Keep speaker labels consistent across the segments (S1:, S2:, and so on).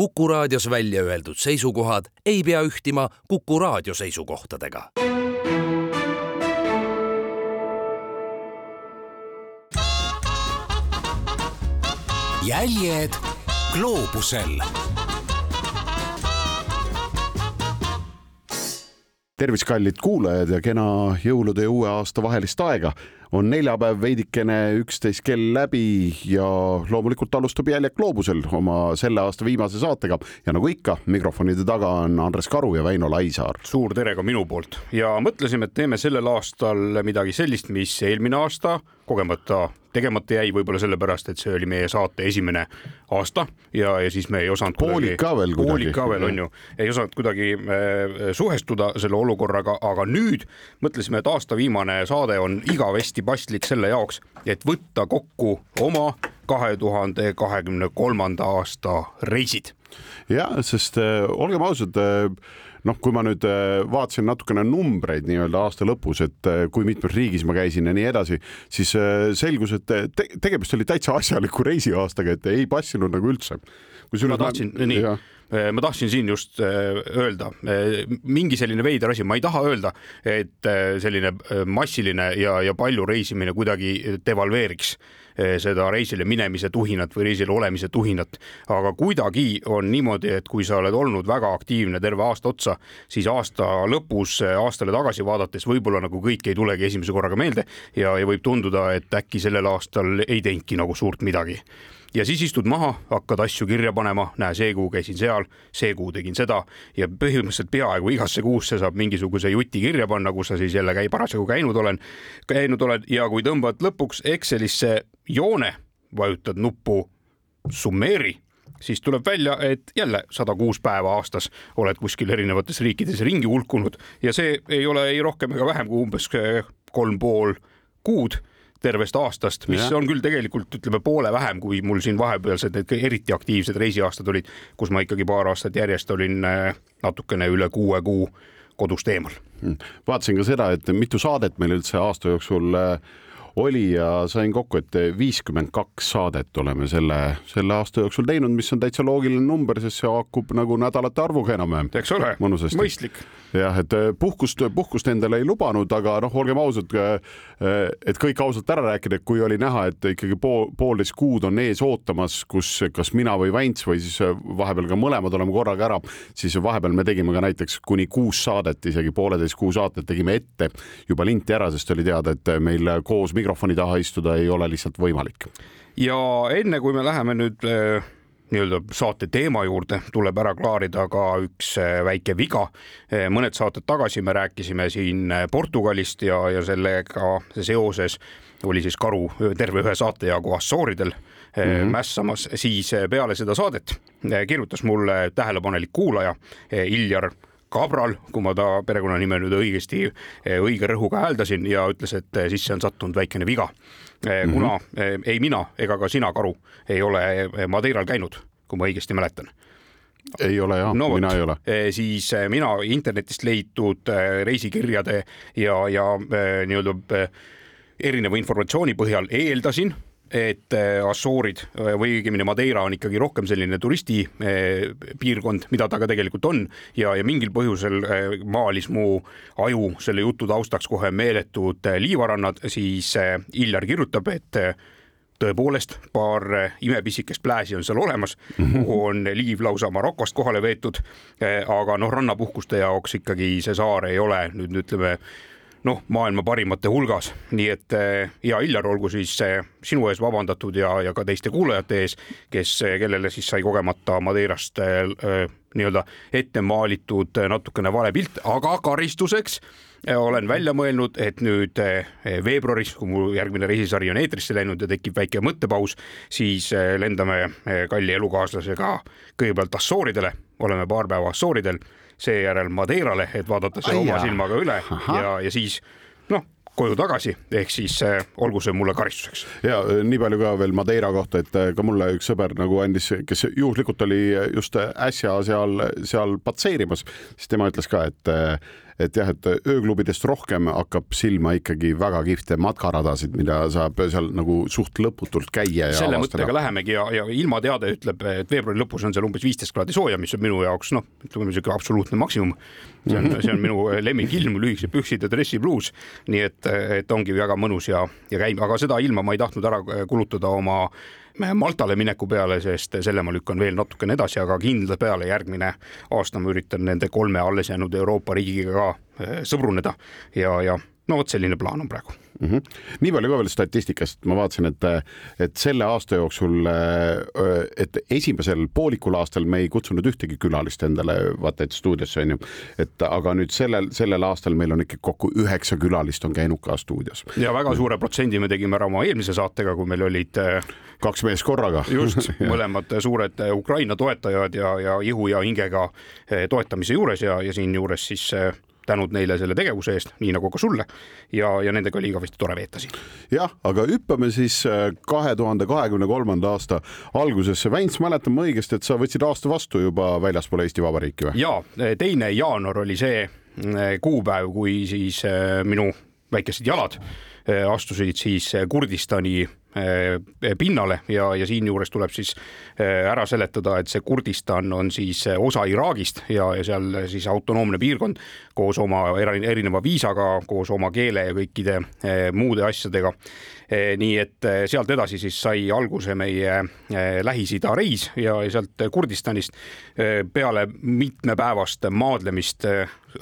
S1: Kuku raadios välja öeldud seisukohad ei pea ühtima Kuku raadio seisukohtadega.
S2: jäljed gloobusel
S3: tervist, kallid kuulajad ja kena jõulude ja uue aasta vahelist aega on neljapäev veidikene üksteist kell läbi ja loomulikult alustab Jäljak gloobusel oma selle aasta viimase saatega ja nagu ikka, mikrofonide taga on Andres Karu ja Väino Laisaar.
S4: suur tere ka minu poolt ja mõtlesime, et teeme sellel aastal midagi sellist, mis eelmine aasta kogemata tegemata jäi võib-olla sellepärast, et see oli meie saate esimene aasta ja, ja siis me ei osanud
S3: poolik ka veel
S4: kuidagi. poolik ka veel on ju, ei osanud kuidagi äh, suhestuda selle olukorraga, aga nüüd mõtlesime, et aasta viimane saade on igavesti paslik selle jaoks, et võtta kokku oma kahe tuhande kahekümne kolmanda aasta reisid.
S3: ja, sest äh, olgem ausad äh, noh, kui ma nüüd äh, vaatasin natukene numbreid nii-öelda aasta lõpus, et äh, kui mitmes riigis ma käisin ja nii edasi, siis äh, selgus, et te tegemist oli täitsa asjaliku reisiaastaga, et ei passinud nagu üldse.
S4: ma tahtsin, nii, ma tahtsin siin just öelda mingi selline veider asi, ma ei taha öelda, et selline massiline ja, ja palju reisimine kuidagi devalveeriks seda reisile minemise tuhinat või reisil olemise tuhinat. aga kuidagi on niimoodi, et kui sa oled olnud väga aktiivne terve aasta otsa, siis aasta lõpus aastale tagasi vaadates võib-olla nagu kõik ei tulegi esimese korraga meelde ja, ja võib tunduda, et äkki sellel aastal ei teinudki nagu suurt midagi ja siis istud maha, hakkad asju kirja panema, näe, see kuu käisin seal, see kuu tegin seda. Ja põhimõtteliselt peaaegu igasse kuusse saab mingisuguse juti kirja panna, kus sa siis jälle käi, parasjagu käinud olen, käinud oled ja kui tõmbad lõpuks Excelisse joone, vajutad nuppu summeeri siis tuleb välja, et jälle sada kuus päeva aastas oled kuskil erinevates riikides ringi hulkunud. Ja see ei ole ei rohkem ega vähem kui umbes kolm pool kuud tervest aastast, mis ja. on küll tegelikult ütleme poole vähem, kui mul siin vahepealsed need eriti aktiivsed reisiaastad olid, kus ma ikkagi paar aastat järjest olin äh, natukene üle kuue kuu kodust eemal.
S3: Hmm. vaatasin ka seda, et mitu saadet meil üldse aasta jooksul äh, oli ja sain kokku, et viiskümmend kaks saadet oleme selle, selle aasta jooksul teinud, mis on täitsa loogiline number, sest see haakub nagu nädalate arvuga enam-vähem.
S4: eks ole, mõistlik.
S3: jah, et äh, puhkust, puhkust endale ei lubanud, aga noh, olgem ausad, äh, et kõik ausalt ära rääkida, et kui oli näha, et ikkagi pool, poolteist kuud on ees ootamas, kus kas mina või Väints või siis äh, vahepeal ka mõlemad oleme korraga ära, siis vahepeal me tegime ka näiteks kuni kuus saadet, isegi pooleteist kuu saadet tegime ette juba linti ära, sest oli teada, et meil koos mikrofoni taha istuda ei ole lihtsalt võimalik.
S4: ja enne kui me läheme nüüd äh, nii-öelda saate teema juurde, tuleb ära klaarida ka üks äh, väike viga. Äh, mõned saated tagasi me rääkisime siin Portugalist ja, ja sellega seoses oli siis karu terve ühe saate jagu Assooridel mm -hmm. mässamas, siis peale seda saadet kirjutas mulle tähelepanelik kuulaja Iljar Kabral, kui ma ta perekonnanime nüüd õigesti, eh, õige rõhuga hääldasin ja ütles, et eh, sisse on sattunud väikene viga. Eh, kuna mm -hmm. ei mina ega ka sina, Karu, ei ole Madeiral käinud, kui ma õigesti mäletan
S3: ei ole jah no,, mina ei ole.
S4: siis mina internetist leitud reisikirjade ja, ja nii-öelda erineva informatsiooni põhjal eeldasin et äh, Assoorid äh, või õigemini Madeira on ikkagi rohkem selline turistipiirkond, äh, mida ta ka tegelikult on ja, ja mingil põhjusel maalis mu aju selle jutu taustaks kohe meeletud liivarannad, siis Iljar kirjutab, et tõepoolest paar imepisikest plääsi on seal olemas mm, -hmm. kuhu on liiv lausa Marokost kohale veetud. aga noh, rannapuhkuste jaoks ikkagi see saar ei ole nüüd ütleme noh, maailma parimate hulgas, nii et eh, ja Illar, olgu siis eh, sinu ees vabandatud ja, ja ka teiste kuulajate ees, kes, eh, kellele siis sai kogemata Madeirast nii-öelda ette maalitud natukene vale pilt, aga karistuseks olen välja mõelnud, et nüüd veebruaris, kui mu järgmine reisisari on eetrisse läinud ja tekib väike mõttepaus, siis lendame kalli elukaaslasega kõigepealt Assooridele, oleme paar päeva Assooridel seejärel Madeirale, et vaadata see Aia. oma silmaga üle Aha. ja, ja siis noh, koju tagasi, ehk siis äh, olgu see mulle karistuseks.
S3: ja äh, nii palju ka veel Madeira kohta, et äh, ka mulle üks sõber nagu andis, kes juhuslikult oli just äsja seal, seal patseerimas, siis tema ütles ka, et et jah, et ööklubidest rohkem hakkab silma ikkagi väga kihvte matkaradasid, mida saab seal nagu suht lõputult käia.
S4: selle mõttega lähemegi ja, ja ilmateade ütleb, et veebruari lõpus on seal umbes viisteist kraadi sooja, mis on minu jaoks noh, ütleme niisugune absoluutne maksimum. see on, see on minu lemmikilm, lühikesed püksid ja dressipluus, nii et, et ongi väga mõnus ja, ja käib, aga seda ilma ma ei tahtnud ära kulutada oma Maltale mineku peale, sest selle ma lükkan veel natukene edasi, aga kindla peale järgmine aasta ma üritan nende kolme alles jäänud Euroopa riigiga ka eh, sõbruneda. Ja, ja no vot selline plaan on praegu
S3: mm. -hmm. nii palju ka veel statistikast, ma vaatasin, et, et selle aasta jooksul, et esimesel poolikul aastal me ei kutsunud ühtegi külalist endale vaata et stuudiosse onju, et aga nüüd sellel, sellel aastal meil on ikka kokku üheksa külalist on käinud ka stuudios.
S4: ja väga suure protsendi me tegime ära oma eelmise saatega, kui meil olid
S3: kaks meest korraga.
S4: just mõlemad suured Ukraina toetajad ja, ja ihu ja hingega toetamise juures ja, ja siinjuures siis tänud neile selle tegevuse eest, nii nagu ka sulle ja, ja nendega oli igavesti tore veeta siin.
S3: jah, aga hüppame siis äh, kahe tuhande kahekümne kolmanda aasta algusesse. Väints, mäletan ma õigesti, et sa võtsid aasta vastu juba väljaspool Eesti Vabariiki või?
S4: ja teine jaanuar oli see äh, kuupäev, kui siis äh, minu väikesed jalad astusid siis Kurdistani pinnale ja, ja siinjuures tuleb siis ära seletada, et see Kurdistan on siis osa Iraagist ja, ja seal siis autonoomne piirkond koos oma erineva viisaga, koos oma keele ja kõikide muude asjadega. nii et sealt edasi siis sai alguse meie Lähis-Ida reis ja sealt Kurdistanist peale mitmepäevast maadlemist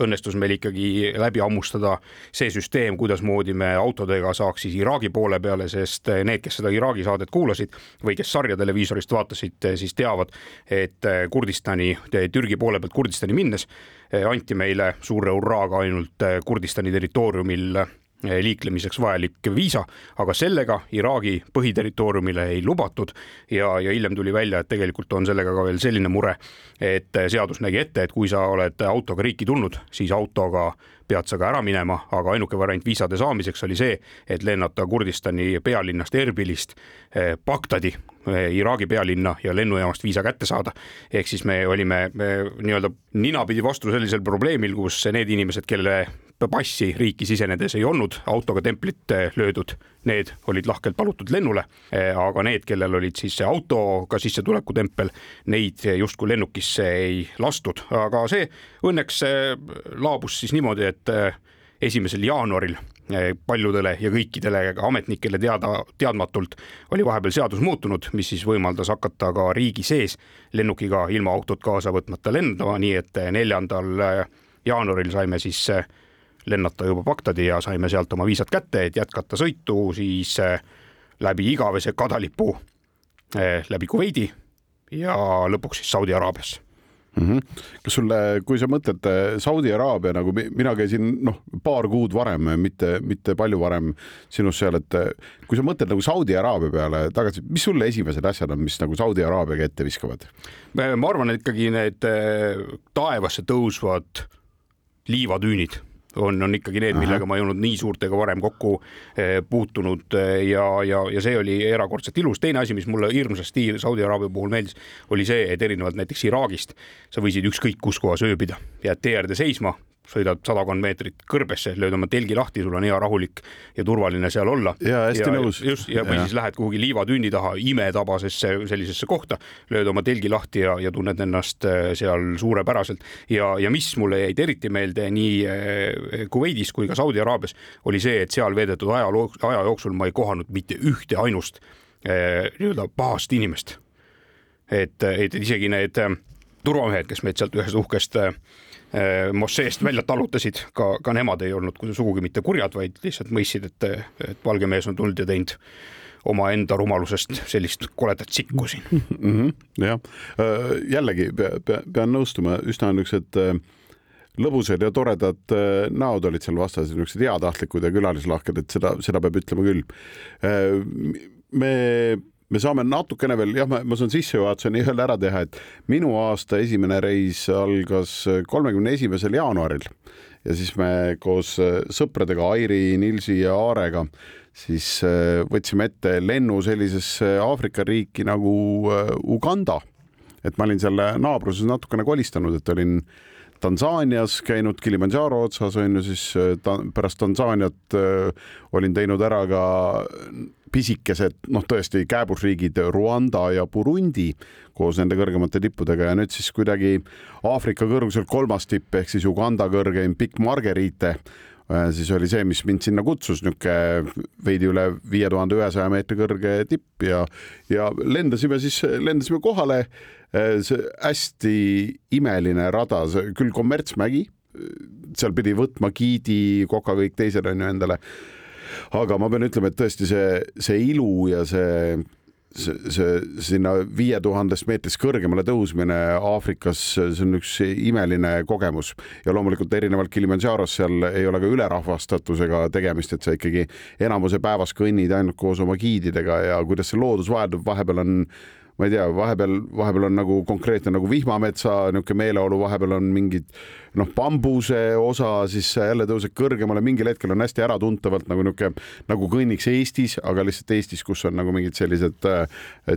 S4: õnnestus meil ikkagi läbi hammustada see süsteem, kuidasmoodi me autodega saaks siis Iraagi poole peale, sest need, kes seda Iraagi saadet kuulasid või kes sarja televiisorist vaatasid, siis teavad, et Kurdistani, Türgi poole pealt Kurdistani minnes anti meile suure hurraaga ainult Kurdistani territooriumil liiklemiseks vajalik viisa, aga sellega Iraagi põhiterritooriumile ei lubatud ja, ja hiljem tuli välja, et tegelikult on sellega ka veel selline mure, et seadus nägi ette, et kui sa oled autoga riiki tulnud, siis autoga pead sa ka ära minema, aga ainuke variant viisade saamiseks oli see, et lennata Kurdistani pealinnast Erbilist eh, Bagdadi, eh, Iraagi pealinna ja lennujaamast viisa kätte saada. ehk siis me olime nii-öelda ninapidi vastu sellisel probleemil, kus need inimesed, kelle passi riiki sisenedes ei olnud autoga templit eh, löödud, need olid lahkelt palutud lennule. Eh, aga need, kellel olid siis see autoga sissetuleku tempel, neid justkui lennukisse ei lastud, aga see õnneks eh, laabus siis niimoodi, et esimesel jaanuaril paljudele ja kõikidele ametnikele teada, teadmatult oli vahepeal seadus muutunud, mis siis võimaldas hakata ka riigi sees lennukiga ilma autot kaasa võtmata lendama, nii et neljandal jaanuaril saime siis lennata juba Bagdadi ja saime sealt oma viisad kätte, et jätkata sõitu siis eh, läbi igavese kadalipu eh, läbi Kuveidi ja lõpuks siis Saudi Araabiasse
S3: mm. -hmm. kas sulle, kui sa mõtled eh, Saudi Araabia nagu mina käisin noh, paar kuud varem, mitte, mitte palju varem sinust seal, et kui sa mõtled nagu Saudi Araabia peale tagasi, mis sulle esimesed asjad on, mis nagu Saudi Araabiaga ette viskavad?
S4: ma arvan, et ikkagi need taevasse tõusvad liivatüünid on, on ikkagi need, millega ma ei olnud nii suurt ega varem kokku eh, puutunud eh, ja, ja, ja see oli erakordselt ilus. teine asi, mis mulle hirmsasti Saudi Araabia puhul meeldis, oli see, et erinevalt näiteks Iraagist sa võisid ükskõik kus kohas ööbida, jääd tee äärde seisma sõidad sadakond meetrit kõrbesse, lööd oma telgi lahti, sul on hea rahulik ja turvaline seal olla.
S3: ja hästi ja, nõus.
S4: just ja, või ja. siis lähed kuhugi liivatünni taha imetabasesse sellisesse kohta, lööd oma telgi lahti ja, ja tunned ennast äh, seal suurepäraselt ja, ja mis mulle jäid eriti meelde nii äh, Kuveidis kui ka Saudi Araabias oli see, et seal veedetud aja, aja jooksul ma ei kohanud mitte ühte ainust äh, nii-öelda pahast inimest. et, et isegi need turvamehed, kes meid sealt ühest uhkest äh, Äh, mošeest välja talutasid, ka, ka nemad ei olnud sugugi mitte kurjad, vaid lihtsalt mõistsid, et, et valge mees on tulnud ja teinud omaenda rumalusest sellist koledat sikku siin
S3: mm. -hmm, jah, äh, jällegi pea, pea, pean nõustuma, üsna niisugused äh, lõbusad ja toredad näod olid seal vastas, niisugused heatahtlikud ja külalislahked, et seda, seda peab ütlema küll. me me saame natukene veel, jah, ma, ma saan sissejuhatuse nii-öelda ära teha, et minu aasta esimene reis algas kolmekümne esimesel jaanuaril ja siis me koos äh, sõpradega Airi, Nilsi ja Aarega siis äh, võtsime ette lennu sellisesse Aafrika riiki nagu äh, Uganda. et ma olin seal naabruses natukene kolistanud, et olin Tansaanias käinud Kilimandžaro otsas on ju, siis ta, pärast Tansaaniat olin teinud ära ka pisikesed, noh, tõesti kääbusriigid Rwanda ja Burundi koos nende kõrgemate tippudega ja nüüd siis kuidagi Aafrika kõrgusel kolmas tipp ehk siis Uganda kõrgeim Big Marguerite äh, siis oli see, mis mind sinna kutsus, niisugune veidi üle viie tuhande ühesaja meetri kõrge tipp ja, ja lendasime siis, lendasime kohale. Äh, see hästi imeline rada, küll kommertsmägi, seal pidi võtma giidi, koka, kõik teised on ju endale aga ma pean ütlema, et tõesti see, see ilu ja see see, see sinna viie tuhandest meetrist kõrgemale tõusmine Aafrikas, see on üks imeline kogemus. Ja loomulikult erinevalt Kilimandžaros seal ei ole ka ülerahvastatusega tegemist, et sa ikkagi enamuse päevas kõnnid ainult koos oma giididega ja kuidas see loodus vaheldub, vahepeal on ma ei tea, vahepeal, vahepeal on nagu konkreetne nagu vihmametsa niisugune meeleolu, vahepeal on mingid noh, bambuse osa, siis jälle tõuseb kõrgemale, mingil hetkel on hästi äratuntavalt nagu niisugune, nagu kõnniks Eestis, aga lihtsalt Eestis, kus on nagu mingid sellised äh,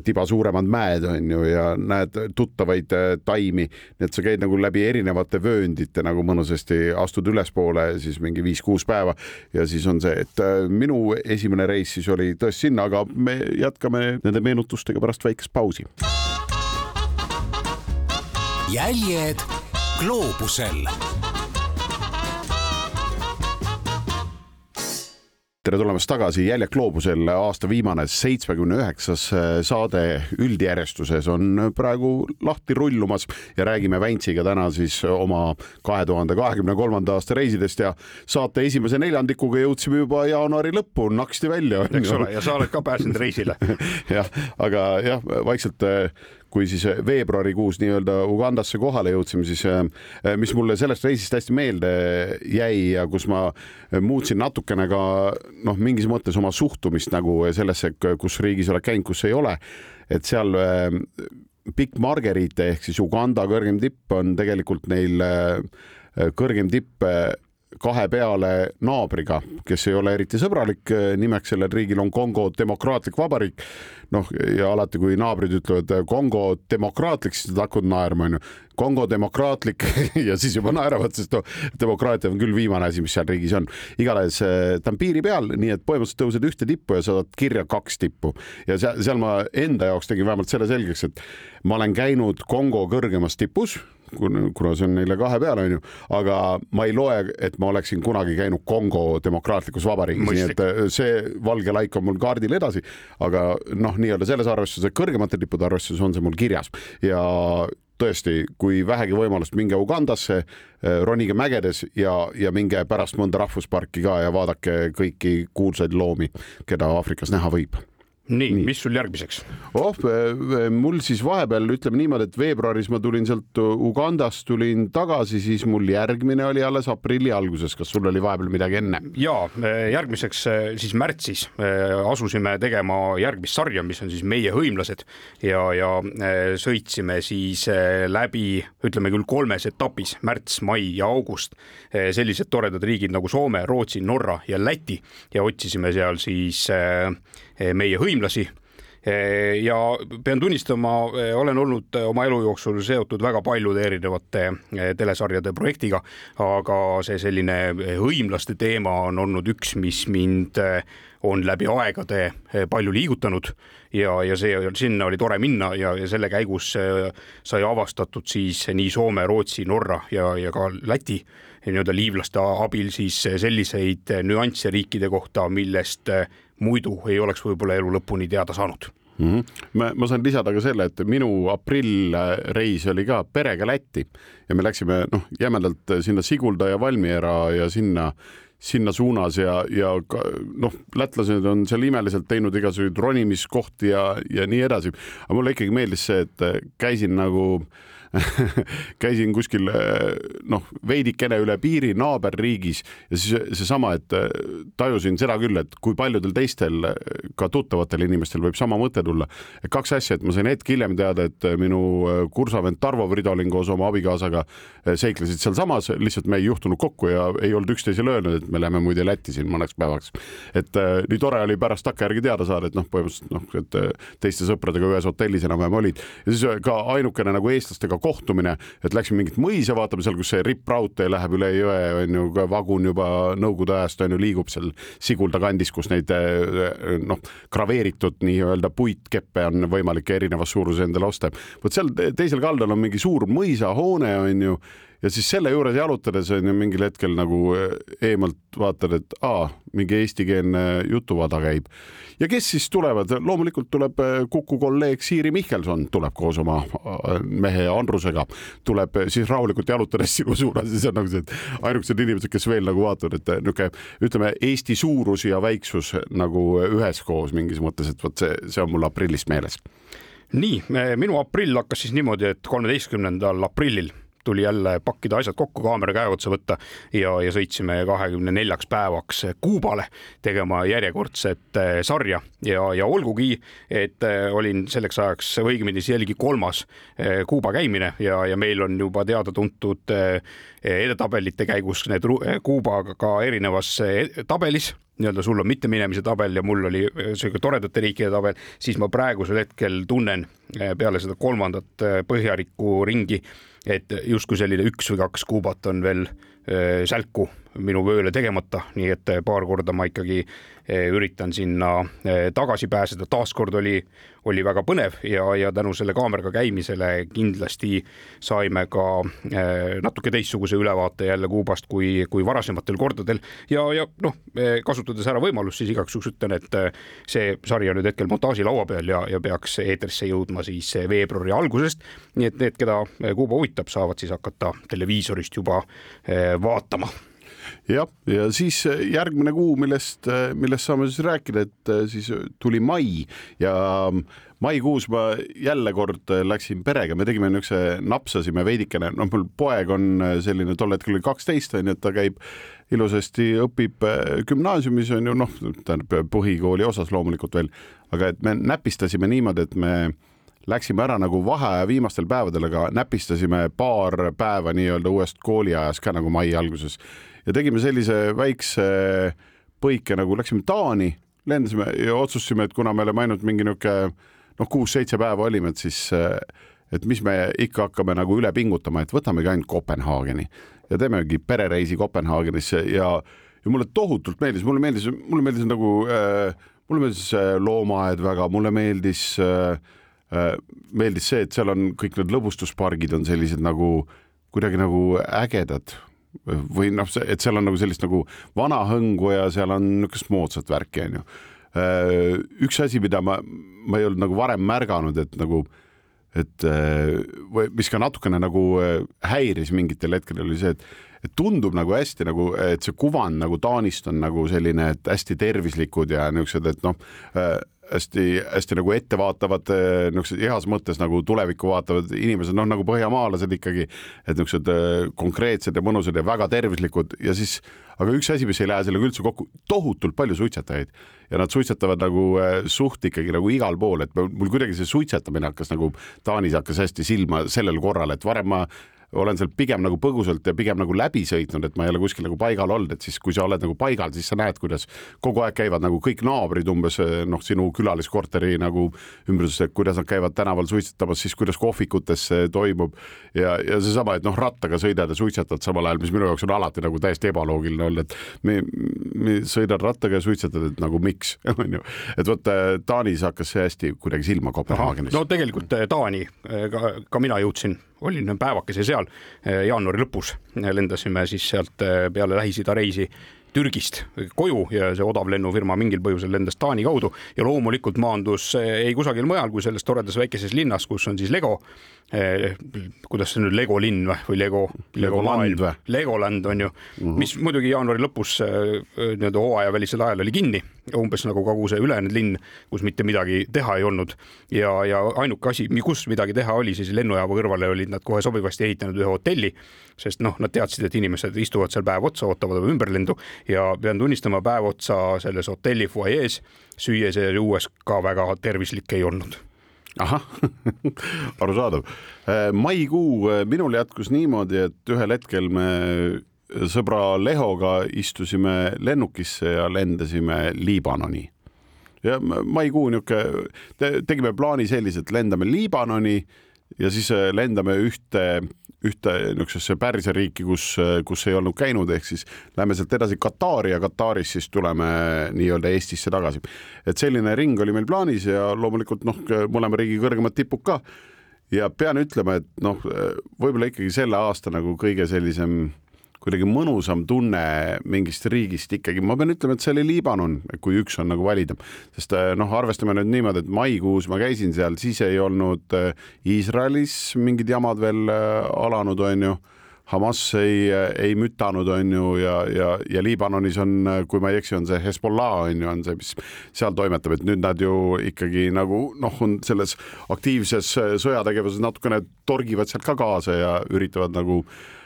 S3: tiba suuremad mäed on ju ja näed tuttavaid äh, taimi, nii et sa käid nagu läbi erinevate vööndite nagu mõnusasti, astud ülespoole siis mingi viis-kuus päeva ja siis on see, et äh, minu esimene reis siis oli tõesti sinna, aga me jätkame nende meenutustega pärast väikest pausi.
S2: Jäljed gloobusel.
S3: Tere tulemast tagasi Jäljed gloobusel, aasta viimane seitsmekümne üheksas äh, saade üldjärjestuses on praegu lahti rullumas ja räägime Väntsiga täna siis oma kahe tuhande kahekümne kolmanda aasta reisidest ja saate esimese neljandikuga jõudsime juba jaanuari lõppu, naksti välja.
S4: eks ole, ja sa oled ka pääsenud reisile.
S3: Jah, aga jah, vaikselt äh, kui siis veebruarikuus nii-öelda Ugandasse kohale jõudsime, siis äh, mis mulle sellest reisist hästi meelde jäi ja kus ma muutsin natukene ka noh, mingis mõttes oma suhtumist nagu sellesse, kus riigis oled käinud, kus ei ole, et seal Big äh, Marguerite ehk siis Uganda kõrgem tipp on tegelikult neil kõrgem tipp kahe peale naabriga, kes ei ole eriti sõbralik, nimeks sellel riigil on Kongo Demokraatlik Vabariik. noh, ja alati, kui naabrid ütlevad Kongo demokraatlik, siis nad hakkavad naerma, onju. Kongo demokraatlik ja siis juba naeravad, sest no demokraatia on küll viimane asi, mis seal riigis on. igatahes eh, ta on piiri peal, nii et põhimõtteliselt tõused ühte tippu ja saad kirja kaks tippu ja seal, seal ma enda jaoks tegin vähemalt selle selgeks, et ma olen käinud Kongo kõrgemas tipus kuna, see on neile kahe peal, onju, aga ma ei loe, et ma oleksin kunagi käinud Kongo demokraatlikus vabariigis, nii et äh, see valge laik on mul kaardil edasi, aga noh, nii-öelda selles arvestuses, kõrgemate tippude arvestuses on see mul kirjas. Ja tõesti, kui vähegi võimalust, minge Ugandasse, äh, ronige mägedes ja, ja minge pärast mõnda rahvusparki ka ja vaadake kõiki kuulsaid loomi, keda Aafrikas näha võib
S4: nii, nii., mis sul järgmiseks?
S3: oh, mul siis vahepeal ütleme niimoodi, et veebruaris ma tulin sealt Ugandast, tulin tagasi, siis mul järgmine oli alles aprilli alguses. kas sul oli vahepeal midagi enne?
S4: ja järgmiseks siis märtsis asusime tegema järgmist sarja, mis on siis Meie hõimlased ja, ja sõitsime siis läbi, ütleme küll kolmes etapis, märts, mai ja august, sellised toredad riigid nagu Soome, Rootsi, Norra ja Läti ja otsisime seal siis Eh, meie hõimlasi. Eh, ja pean tunnistama, eh, olen olnud oma elu jooksul seotud väga paljude erinevate telesarjade projektiga, aga see selline hõimlaste teema on olnud üks, mis mind on läbi aegade palju liigutanud. Ja, ja see, sinna oli tore minna ja, ja selle käigus sai avastatud siis nii Soome, Rootsi, Norra ja, ja ka Läti nii-öelda liivlaste abil siis selliseid nüansse riikide kohta, millest muidu ei oleks võib-olla elu lõpuni teada saanud
S3: mm. -hmm. ma, ma saan lisada ka selle, et minu aprillreis oli ka perega Lätti ja me läksime noh, jämedalt sinna Sigulda ja Valmiera ja sinna, sinna suunas ja, ja noh, lätlased on seal imeliselt teinud igasuguseid ronimiskohti ja, ja nii edasi. aga mulle ikkagi meeldis see, et käisin nagu äh, käisin kuskil noh, veidikene üle piiri naaberriigis ja siis seesama, et äh, tajusin seda küll, et kui paljudel teistel ka tuttavatel inimestel võib sama mõte tulla. kaks asja, et ma sain hetk hiljem teada, et minu kursavend Tarvo Fridolin koos oma abikaasaga seiklesid sealsamas, lihtsalt me ei juhtunud kokku ja ei olnud üksteisele öelnud, et me läheme muide Lätti siin mõneks päevaks. et nii tore oli pärast takkajärgi teada saada, et noh, põhimõtteliselt noh, et teiste sõpradega ühes hotellis enam-vähem olid ja siis ka ainukene nagu eestlastega kohtumine, et läksime mingit mõisa vaatama seal, kus see rippraudtee läheb üle jõe, on ju, vagun juba Nõukogude ajast on ju, liigub seal Sigulda kandis, kus neid noh, graveeritud nii-öelda puitkeppe on võimalik erinevas suuruses endale osta. vot seal teisel kaldal on mingi suur mõisahoone, on ju ja siis selle juures jalutades on ju mingil hetkel nagu eh, eemalt vaatad, et aa, mingi eestikeelne jutuvada käib. ja kes siis tulevad, loomulikult tuleb eh, Kuku kolleeg Siiri Mihkelson tuleb koos oma eh, mehe Andrusega, tuleb siis rahulikult jalutades sinu suunas, siis on nagu see, et ainukesed inimesed, kes veel nagu vaatavad, et niisugune ütleme, Eesti suurus ja väiksus nagu üheskoos mingis mõttes, et vot see, see on mul aprillist meeles.
S4: Nii, minu aprill hakkas siis niimoodi, et kolmeteistkümnendal aprillil tuli jälle pakkida asjad kokku, kaamera käe otsa võtta ja, ja sõitsime kahekümne neljaks päevaks Kuubale tegema järjekordset eh, sarja. Ja, ja olgugi, et eh, olin selleks ajaks või õigemini see oligi kolmas eh, Kuuba käimine ja, ja meil on juba teada-tuntud edetabelite käigus need Kuubaga ka erinevas tabelis. Nii-öelda sul on mitteminemise tabel ja mul oli sihuke toredate riikide tabel, siis ma praegusel hetkel tunnen peale seda kolmandat põhjalikku ringi et justkui selline üks või kaks kuubat on veel äh, sälku minu vööle tegemata, nii et paar korda ma ikkagi Eh, üritan sinna eh, tagasi pääseda, taaskord oli, oli väga põnev ja, ja tänu selle kaameraga käimisele kindlasti saime ka eh, natuke teistsuguse ülevaate jälle Kuubast kui, kui varasematel kordadel. Ja, ja noh, kasutades ära võimalust, siis igaks juhuks ütlen, et see sari on nüüd hetkel montaaži laua peal ja, ja peaks eetrisse jõudma siis veebruari algusest. nii et need, keda Kuuba huvitab, saavad siis hakata televiisorist juba vaatama
S3: jah, ja siis äh, järgmine kuu, millest, äh, millest saame siis rääkida, et äh, siis tuli mai ja maikuus ma jälle kord läksin perega, me tegime niisuguse, napsasime veidikene, noh, mul poeg on selline, tol hetkel oli kaksteist, on ju, et ta käib ilusasti, õpib gümnaasiumis on ju, noh, tähendab põhikooli osas loomulikult veel, aga et me näpistasime niimoodi, et me läksime ära nagu vaheaja viimastel päevadel, aga näpistasime paar päeva nii-öelda uuest kooliajast ka nagu mai alguses ja tegime sellise väikse põike nagu läksime Taani, lendasime ja otsustasime, et kuna me oleme ainult mingi niisugune noh, kuus-seitse päeva olime, et siis et mis me ikka hakkame nagu üle pingutama, et võtamegi ainult Kopenhaageni ja teemegi perereisi Kopenhaagenisse ja, ja mulle tohutult meeldis, mulle meeldis, mulle meeldis nagu äh,, mulle meeldis loomaaed väga, mulle meeldis äh, äh, meeldis see, et seal on kõik need lõbustuspargid on sellised nagu kuidagi nagu ägedad, või noh, et seal on nagu sellist nagu vana hõngu ja seal on niisugust moodsat värki, onju. Äh, üks asi, mida ma, ma ei olnud nagu varem märganud, et nagu, et äh, või mis ka natukene nagu äh, häiris mingitel hetkedel oli see, et et tundub nagu hästi nagu, et see kuvand nagu Taanist on nagu selline, et hästi tervislikud ja niisugused, et noh hästi-hästi nagu ettevaatavad, eh, niisugused heas mõttes nagu tulevikku vaatavad inimesed, noh nagu põhjamaalased ikkagi, et niisugused eh, konkreetsed ja mõnusad ja väga tervislikud ja siis, aga üks asi, mis ei lähe sellega üldse kokku, tohutult palju suitsetajaid. Ja nad suitsetavad nagu eh, suht ikkagi nagu igal pool, et mul kuidagi see suitsetamine hakkas nagu Taanis hakkas hästi silma sellel korral, et varem ma olen seal pigem nagu põgusalt ja pigem nagu läbi sõitnud, et ma ei ole kuskil nagu paigal olnud, et siis kui sa oled nagu paigal, siis sa näed, kuidas kogu aeg käivad nagu kõik naabrid umbes noh, sinu külaliskorteri nagu ümbruses, et kuidas nad käivad tänaval suitsetamas, siis kuidas kohvikutes see toimub ja, ja seesama, et noh, rattaga sõidad ja suitsetad samal ajal, mis minu jaoks on alati nagu täiesti ebaloogiline olnud, et me, me sõidad rattaga ja suitsetad, et nagu miks, on ju. et vot Taanis hakkas see hästi kuidagi silma Kopenhaagenis.
S4: no tegelikult Taani, ka, ka mina jõudsin olin päevakese seal eh, jaanuari lõpus, lendasime siis sealt eh, peale Lähis-Ida reisi Türgist koju ja see odav lennufirma mingil põhjusel lendas Taani kaudu ja loomulikult maandus ei kusagil mujal kui selles toredas väikeses linnas, kus on siis Lego. Kuidas see nüüd Lego linn või Lego, Lego maailm, Legoland on ju mm, -hmm. mis muidugi jaanuari lõpus eh, nii-öelda hooajavälisel ajal oli kinni, umbes nagu kogu see ülejäänud linn, kus mitte midagi teha ei olnud. Ja, ja ainuke asi, kus midagi teha oli, siis lennujaama kõrvale olid nad kohe sobivasti ehitanud ühe hotelli, sest noh, nad teadsid, et inimesed istuvad seal päev otsa, ootavad oma ümberlendu ja pean tunnistama, päev otsa selles hotelli fuajees süües ja juues ka väga tervislik ei olnud
S3: ahah arusaadav. Äh, maikuu äh, minul jätkus niimoodi, et ühel hetkel me sõbra Lehoga istusime lennukisse ja lendasime Liibanoni. ja maikuu niisugune, tegime plaani sellise, et lendame Liibanoni ja siis äh, lendame ühte, ühte niisugusesse Pärsia riiki, kus, kus ei olnud käinud, ehk siis lähme sealt edasi Katari ja Katarist siis tuleme nii-öelda Eestisse tagasi. et selline ring oli meil plaanis ja loomulikult noh, mõlema riigi kõrgemad tipud ka. ja pean ütlema, et noh, võib-olla ikkagi selle aasta nagu kõige sellisem kuidagi mõnusam tunne mingist riigist ikkagi, ma pean ütlema, et see oli Liibanon, kui üks on nagu valida, sest eh, noh, arvestame nüüd niimoodi, et maikuus ma käisin seal, siis ei olnud Iisraelis mingid jamad veel eh, alanud, onju Hamas ei, ei mütanud, on ju, ja, ja, ja Liibanonis on, kui ma ei eksi, on see Hezbollah on ju, on see, mis seal toimetab, et nüüd nad ju ikkagi nagu noh, on selles aktiivses sõjategevuses natukene torgivad sealt ka kaasa ja üritavad nagu äh, Äh,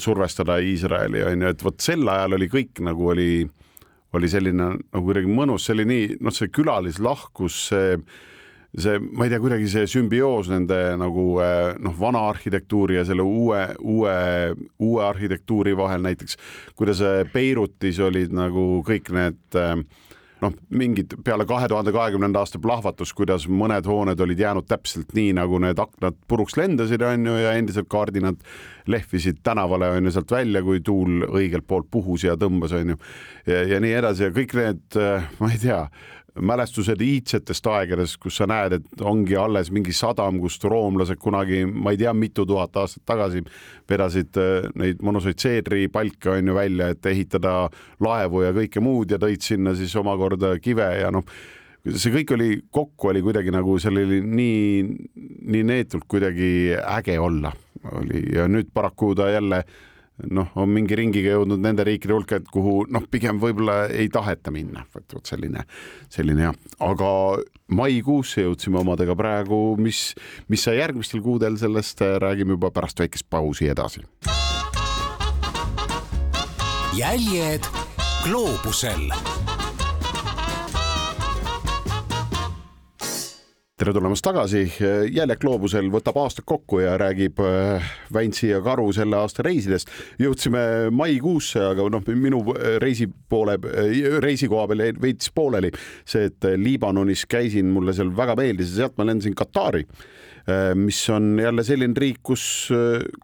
S3: survestada Iisraeli on ju, et vot sel ajal oli kõik nagu oli, oli selline nagu kuidagi mõnus, see oli nii, noh, see külalislahkus, see see, ma ei tea, kuidagi see sümbioos nende nagu äh, noh, vana arhitektuuri ja selle uue, uue, uue arhitektuuri vahel näiteks, kuidas Beirutis olid nagu kõik need äh, noh, mingid peale kahe tuhande kahekümnenda aasta plahvatus, kuidas mõned hooned olid jäänud täpselt nii, nagu need aknad puruks lendasid, on ju, ja endiselt kardinad lehvisid tänavale, on ju, sealt välja, kui tuul õigelt poolt puhus ja tõmbas, on ju. ja, nii edasi ja kõik need, ma ei tea mälestused iidsetest aegadest, kus sa näed, et ongi alles mingi sadam, kust roomlased kunagi, ma ei tea, mitu tuhat aastat tagasi vedasid äh, neid monosaid seedripalke on ju välja, et ehitada laevu ja kõike muud ja tõid sinna siis omakorda kive ja noh, see kõik oli kokku oli kuidagi nagu seal oli nii, nii neetult kuidagi äge olla. Oli ja nüüd paraku ta jälle noh, on mingi ringiga jõudnud nende riikide hulka, et kuhu noh, pigem võib-olla ei taheta minna, et vot selline, selline jah, aga maikuusse jõudsime omadega praegu, mis, mis sai järgmistel kuudel, sellest räägime juba pärast väikest pausi edasi.
S2: jäljed gloobusel
S3: tere tulemast tagasi, Jäljak gloobusel võtab aastad kokku ja räägib äh, Väntsi ja Karu selle aasta reisidest. jõudsime maikuusse, aga noh, minu reisi poole, reisikoha peal jäi veits pooleli see, et Liibanonis käisin, mulle seal väga meeldis ja sealt ma lendasin Katari, äh, mis on jälle selline riik, kus,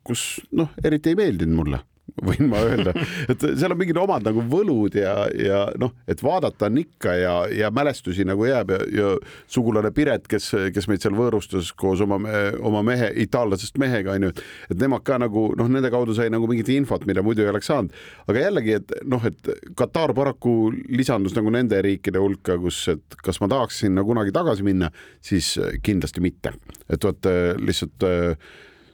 S3: kus noh, eriti ei meeldinud mulle võin ma öelda, et seal on mingid omad nagu võlud ja, ja noh, et vaadata on ikka ja, ja mälestusi nagu jääb ja, ja sugulane Piret, kes, kes meid seal võõrustas koos oma, oma mehe, itaallasest mehega onju, et nemad ka nagu noh, nende kaudu sai nagu mingit infot, mida muidu ei oleks saanud. aga jällegi, et noh, et Katar paraku lisandus nagu nende riikide hulka, kus, et kas ma tahaks sinna kunagi tagasi minna, siis kindlasti mitte, et vot lihtsalt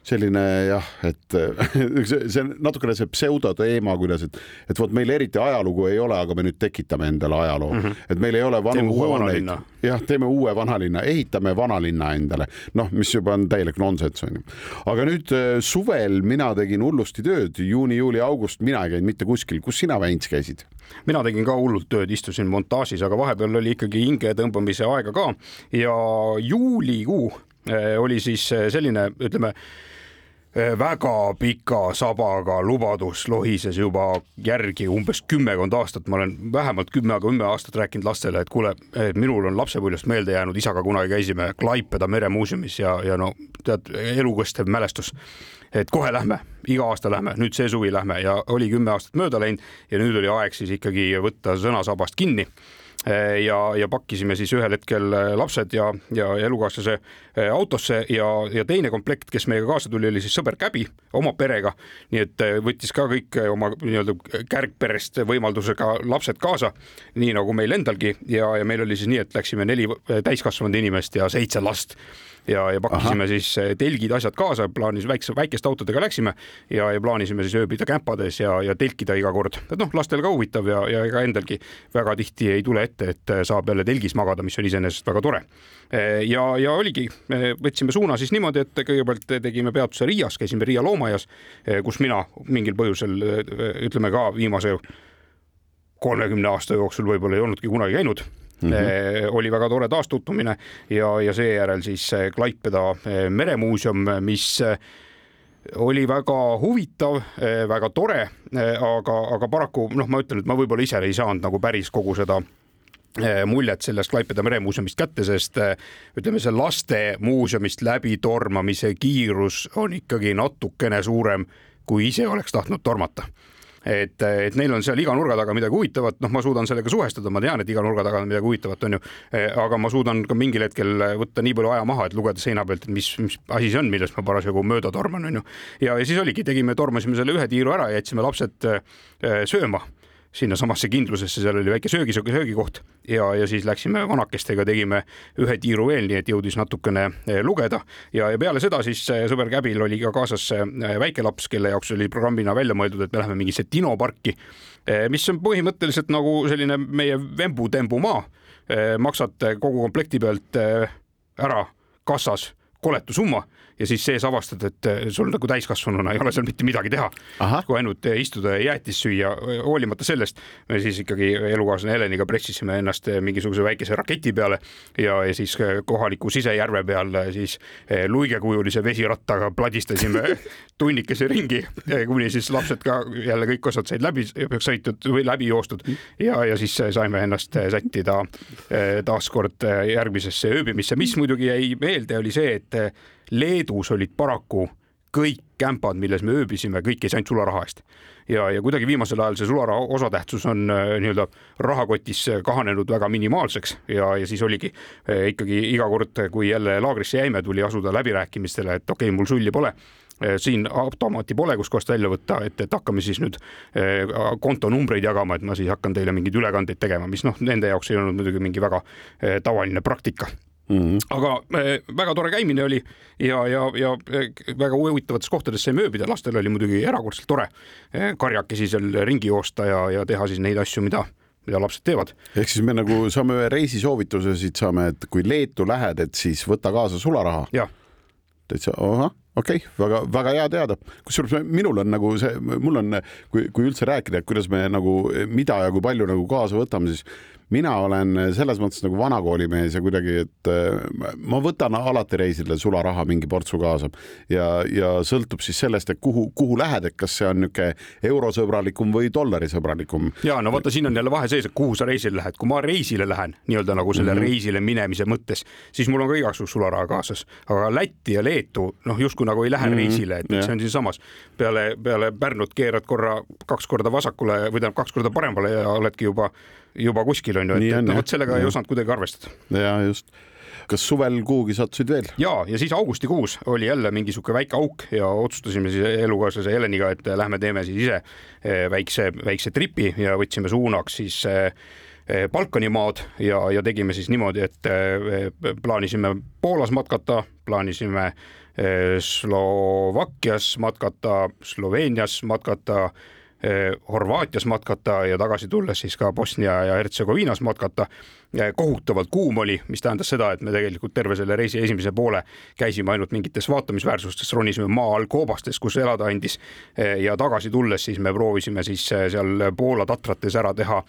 S3: selline jah, et see on natukene see pseudoteema, kuidas, et, et vot meil eriti ajalugu ei ole, aga me nüüd tekitame endale ajaloo mm, -hmm. et meil ei ole vanu hooneid. jah, teeme uue vanalinna, ehitame vanalinna endale, noh, mis juba on täielik nonsenss onju. aga nüüd äh, suvel mina tegin hullusti tööd, juuni, juuli, august, mina ei käinud mitte kuskil, kus sina, Väints, käisid?
S4: mina tegin ka hullult tööd, istusin montaažis, aga vahepeal oli ikkagi hinge tõmbamise aega ka ja juulikuu äh, oli siis äh, selline, ütleme väga pika sabaga lubadus lohises juba järgi umbes kümmekond aastat, ma olen vähemalt kümme, aga kümme aastat rääkinud lastele, et kuule, minul on lapsepõlvest meelde jäänud, isaga kunagi käisime Klaipeda meremuuseumis ja, ja no tead, elukestev mälestus. et kohe lähme, iga aasta lähme, nüüd see suvi lähme ja oli kümme aastat mööda läinud ja nüüd oli aeg siis ikkagi võtta sõnasabast kinni ja, ja pakkisime siis ühel hetkel eh, lapsed ja, ja elukaaslase eh, autosse ja, ja teine komplekt, kes meiega kaasa tuli, oli siis sõber Käbi oma perega. nii et võttis ka kõik oma nii-öelda kärgperest võimaldusega lapsed kaasa, nii nagu meil endalgi ja, ja meil oli siis nii, et läksime neli täiskasvanud inimest ja seitse last ja, ja pakkisime Aha. siis eh, telgid, asjad kaasa, plaanis väikse, väikeste autodega läksime ja, ja plaanisime siis ööbida kämpades ja, ja telkida iga kord, et noh, lastel ka huvitav ja, ja ega endalgi väga tihti ei tule ette, et eh, saab jälle telgis magada, mis on iseenesest väga tore. Eh, ja, ja oligi, võtsime suuna siis niimoodi, et kõigepealt tegime peatuse Riias, käisime Riia loomaaias, kus mina mingil põhjusel ütleme ka viimase kolmekümne aasta jooksul võib-olla ei olnudki kunagi käinud Mm -hmm. oli väga tore taastutumine ja, ja seejärel siis Klaipeda eh, meremuuseum, mis eh, oli väga huvitav, väga tore, aga, aga paraku noh, ma ütlen, et ma võib-olla ise ei saanud nagu päris kogu seda eh, muljet sellest Klaipeda meremuuseumist kätte, sest eh, ütleme, see lastemuuseumist läbi tormamise kiirus on ikkagi natukene suurem, kui ise oleks tahtnud tormata et, et neil on seal iga nurga taga midagi huvitavat, noh, ma suudan sellega suhestuda, ma tean, et iga nurga taga on midagi huvitavat, on ju. aga ma suudan ka mingil hetkel võtta nii palju aja maha, et lugeda seina pealt, et mis, mis asi see on, millest ma parasjagu mööda torman, on ju. ja, ja siis oligi, tegime, tormasime selle ühe tiiru ära jätsime lapsed sööma sinnasamasse kindlusesse, seal oli väike söögi, söögikoht. Ja, ja siis läksime vanakestega, tegime ühe tiiru veel, nii et jõudis natukene eh, lugeda. Ja, ja peale seda siis eh, sõber Käbil oli ka kaasas eh, väike laps, kelle jaoks oli programmina välja mõeldud, et me läheme mingisse dinoparki, mis on põhimõtteliselt nagu selline meie vembu-tembu maa. maksad kogu komplekti pealt ära kassas koletu summa ja siis sees avastad, et eh, sul nagu täiskasvanuna ei ole seal mitte midagi teha, kui ainult eh, istuda ja jäätist süüa. hoolimata sellest me siis ikkagi elukaaslane Heleniga pressisime ennast eh, mingisuguse väikese raketi peale ja, ja siis kohaliku sisejärve peal siis luigekujulise vesirattaga pladistasime tunnikese ringi, kuni siis lapsed ka jälle kõik osad said läbi sõitud või läbi joostud. Ja, ja siis saime ennast sättida taaskord järgmisesse ööbimisse, mis muidugi jäi meelde, oli see, et Leedus olid paraku kõik kämpad, milles me ööbisime, kõik ei saanud sularaha eest. ja, ja kuidagi viimasel ajal see sularaha osatähtsus on äh, nii-öelda rahakotis kahanenud väga minimaalseks ja, ja siis oligi äh, ikkagi iga kord, kui jälle laagrisse jäime, tuli asuda läbirääkimistele, et okei okay,, mul sulli pole äh, siin automaati pole, kuskohast välja võtta, et, et hakkame siis nüüd kontonumbreid jagama, et ma siis hakkan teile mingeid ülekandeid tegema, mis noh, nende jaoks ei olnud muidugi mingi väga tavaline praktika Mm -hmm. aga äh, väga tore käimine oli ja, ja, ja äh, väga huvitavates kohtades saime ööbida, lastel oli muidugi erakordselt tore äh, karjakesi seal ringi joosta ja, ja teha siis neid asju, mida mida lapsed teevad.
S3: ehk siis me nagu saame ühe reisisoovituse siit saame, et kui Leetu lähed, et siis võta kaasa sularaha. täitsa, ahah, okei okay,, väga-väga hea teada. kusjuures minul on nagu see, mul on, kui, kui üldse rääkida, et kuidas me nagu, mida ja kui palju nagu kaasa võtame, siis mina olen selles mõttes nagu vanakoolimees ja kuidagi, et äh, ma võtan alati reisidele sularaha mingi portsu kaasa ja, ja sõltub siis sellest, et kuhu, kuhu lähed, et kas see on niisugune eurosõbralikum või dollarisõbralikum.
S4: ja no vaata, siin on jälle vahe sees, et kuhu sa reisile lähed, kui ma reisile lähen nii-öelda nagu selle mm -hmm. reisile minemise mõttes, siis mul on ka igasugu sularaha kaasas, aga Lätti ja Leetu noh, justkui nagu ei lähe mm -hmm. reisile, et yeah. see on siinsamas peale, peale Pärnut keerad korra kaks korda vasakule või tähendab kaks korda paremale ja oledki juba juba kuskil on ju, et, et noh, vot sellega ja. ei osanud kuidagi arvestada.
S3: ja just kas suvel kuhugi sattusid veel?
S4: ja, ja siis augustikuus oli jälle mingi sihuke väike auk ja otsustasime siis elukaaslase Heleniga, et lähme teeme siis ise eh, väikse, väikse tripi ja võtsime suunaks siis eh, eh, Balkanimaad ja, ja tegime siis niimoodi, et plaanisime Poolas matkata, plaanisime Slovakkias matkata, Sloveenias matkata Horvaatias matkata ja tagasi tulles siis ka Bosnia ja Hertsegoviinas matkata. Eh, kohutavalt kuum oli, mis tähendas seda, et me tegelikult terve selle reisi esimese poole käisime ainult mingites vaatamisväärsustes, ronisime maa all koobastes, kus elada andis. Eh, ja tagasi tulles siis me proovisime siis seal Poola tatrates ära teha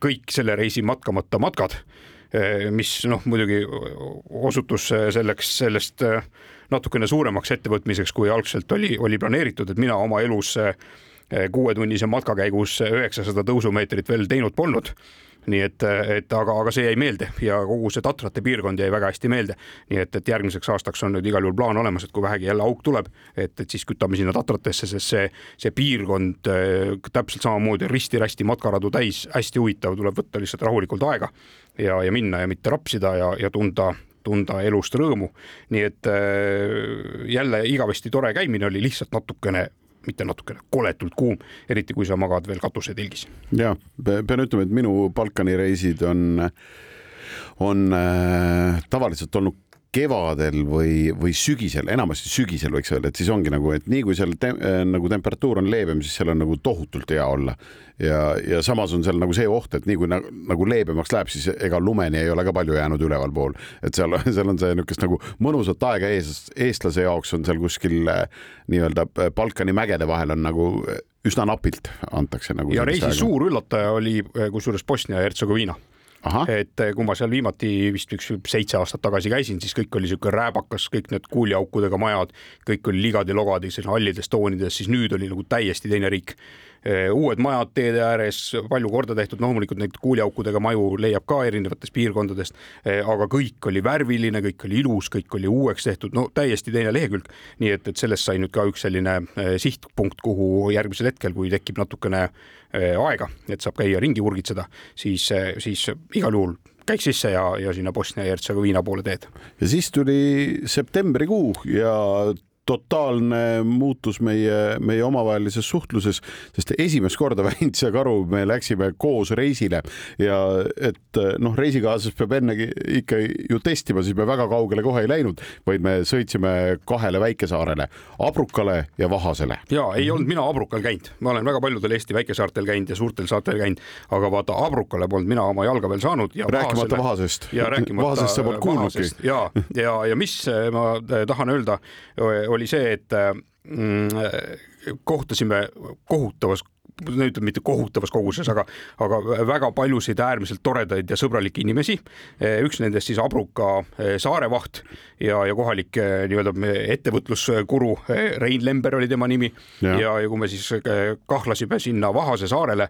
S4: kõik selle reisi matkamata matkad mis noh, muidugi osutus selleks, sellest natukene suuremaks ettevõtmiseks, kui algselt oli, oli planeeritud, et mina oma elus kuuetunnise matka käigus üheksasada tõusumeetrit veel teinud polnud nii et, et aga, aga see jäi meelde ja kogu see Tatrate piirkond jäi väga hästi meelde. nii et, et järgmiseks aastaks on nüüd igal juhul plaan olemas, et kui vähegi jälle auk tuleb, et, et siis kütame sinna Tatratesse, sest see, see piirkond äh, täpselt samamoodi risti-rästi matkaradu täis, hästi huvitav, tuleb võtta lihtsalt rahulikult aega ja, ja minna ja mitte rapsida ja, ja tunda tunda elust rõõmu. nii et äh, jälle igavesti tore käimine oli lihtsalt natukene mitte natukene, koletult kuum, eriti kui sa magad veel katusetilgis.
S3: ja pean ütlema, et minu Balkani reisid on, on äh, tavaliselt olnud kevadel või, või sügisel, enamasti sügisel võiks öelda, et siis ongi nagu, et nii kui seal te, äh, nagu temperatuur on leebem, siis seal on nagu tohutult hea olla. ja, ja samas on seal nagu see oht, et nii kui nagu, nagu leebemaks läheb, siis ega lumeni ei ole ka palju jäänud ülevalpool, et seal, seal on see niisugust nagu mõnusat aega ees, eestlase jaoks on seal kuskil äh, nii-öelda äh, Balkani mägede vahel on nagu üsna napilt antakse nagu.
S4: ja reisi aega. suur üllataja oli kusjuures Bosnia ja Hertsegoviina et eh, kui ma seal viimati vist üks seitse aastat tagasi käisin, siis kõik oli niisugune rääbakas, kõik need kuuliaukudega majad, kõik oli ligad ja logad selline hallides toonides, siis nüüd oli nagu täiesti teine riik. uued majad teede ääres, palju korda tehtud, loomulikult neid kuuliaukudega maju leiab ka erinevatest piirkondadest, aga kõik oli värviline, kõik oli ilus, kõik oli uueks tehtud, no täiesti teine lehekülg. nii et, et sellest sai nüüd ka üks selline sihtpunkt, kuhu järgmisel hetkel, kui tekib natukene aega, et saab käia ringi urgitseda, siis, siis igal juhul käiks sisse ja, ja sinna Bosnia-Hertsegoviina poole teed.
S3: ja siis tuli septembrikuu ja totaalne muutus meie, meie omavahelises suhtluses, sest esimest korda Väints ja Karu me läksime koos reisile ja et noh, reisikaaslast peab enne ikka ju testima, siis me väga kaugele kohe ei läinud, vaid me sõitsime kahele väikesaarele, Abrukale ja Vahasele.
S4: ja ei olnud mina Abrukal käinud, ma olen väga paljudel Eesti väikesaartel käinud ja suurtel saartel käinud, aga vaata Abrukale polnud mina oma jalga veel saanud.
S3: rääkimata Vahasest.
S4: ja rääkimata
S3: Vahasest sa polnud kuulnudki.
S4: ja, ja, ja mis ma tahan öelda, oli see, et mm, kohtasime kohutavas no ütleme mitte kohutavas koguses, aga, aga väga paljusid äärmiselt toredaid ja sõbralikke inimesi. üks nendest siis Abruka eh, saarevaht ja, ja kohalik eh, nii-öelda ettevõtluskuru Rein Lember oli tema nimi ja, ja, ja kui me siis kahlasime sinna Vahase saarele,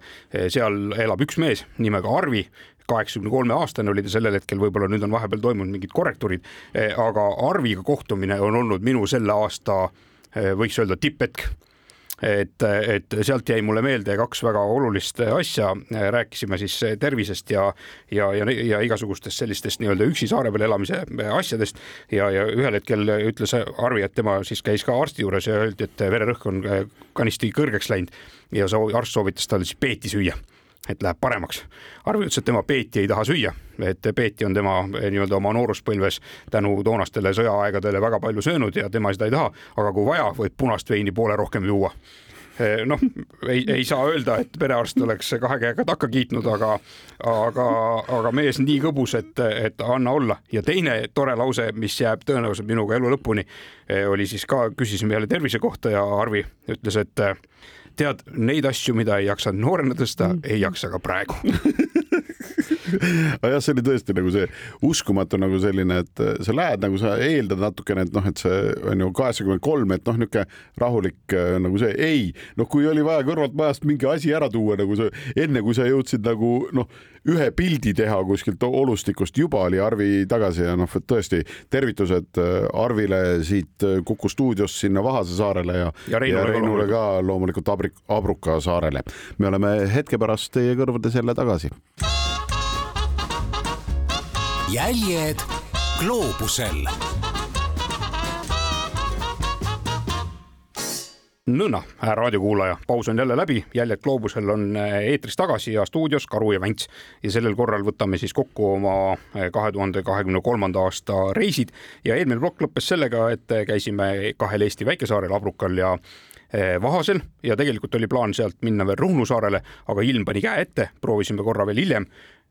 S4: seal elab üks mees nimega Arvi, kaheksakümne kolme aastane oli ta sellel hetkel, võib-olla nüüd on vahepeal toimunud mingid korrektuurid, aga Arviga kohtumine on olnud minu selle aasta võiks öelda tipphetk. Et, et sealt jäi mulle meelde kaks väga olulist asja, rääkisime siis tervisest ja, ja, ja, ja igasugustest sellistest nii-öelda üksi saare peal elamise asjadest ja, ja ühel hetkel ütles Arvi, et tema siis käis ka arsti juures ja öeldi, et vererõhk on kanisti kõrgeks läinud ja arst soovitas talle siis peeti süüa et läheb paremaks. Arvi ütles, et tema peeti ei taha süüa, et peeti on tema nii-öelda oma nooruspõlves tänu toonastele sõjaaegadele väga palju söönud ja tema seda ei taha, aga kui vaja, võib punast veini poole rohkem juua noh, ei, ei saa öelda, et perearst oleks kahe käega takka kiitnud, aga, aga, aga mees nii kõbus, et, et anna olla. ja teine tore lause, mis jääb tõenäoliselt minuga elu lõpuni, oli siis ka, küsisime jälle tervise kohta ja Arvi ütles, et tead, neid asju, mida ei jaksanud noorena tõsta mm., ei jaksa ka praegu
S3: aga jah, see oli tõesti nagu see uskumatu nagu selline, et äh, sa lähed nagu sa eeldad natukene, et noh, et see on ju kaheksakümmend kolm, et noh, niisugune rahulik äh, nagu see, ei, noh, kui oli vaja kõrvalt majast mingi asi ära tuua, nagu sa enne, kui sa jõudsid nagu noh, ühe pildi teha kuskilt olustikust, juba oli Arvi tagasi ja noh, tõesti tervitused äh, Arvile siit Kuku stuudiost sinna Vahase saarele ja,
S4: ja Reinule,
S3: ja Reinule ka loomulikult. Abrik, Abruka saarele. me oleme hetke pärast teie kõrvades jälle tagasi
S2: jäljed gloobusel.
S4: nõnda, raadiokuulaja, paus on jälle läbi, Jäljed gloobusel on äh, eetris tagasi ja stuudios Karu ja Vänts ja sellel korral võtame siis kokku oma äh, kahe tuhande kahekümne kolmanda aasta reisid. Ja eelmine plokk lõppes sellega, et äh, käisime kahel Eesti väikesaarel, Abrukal ja Vahasel. Ja tegelikult oli plaan sealt minna veel Ruhnu saarele, aga ilm pani käe ette, proovisime korra veel hiljem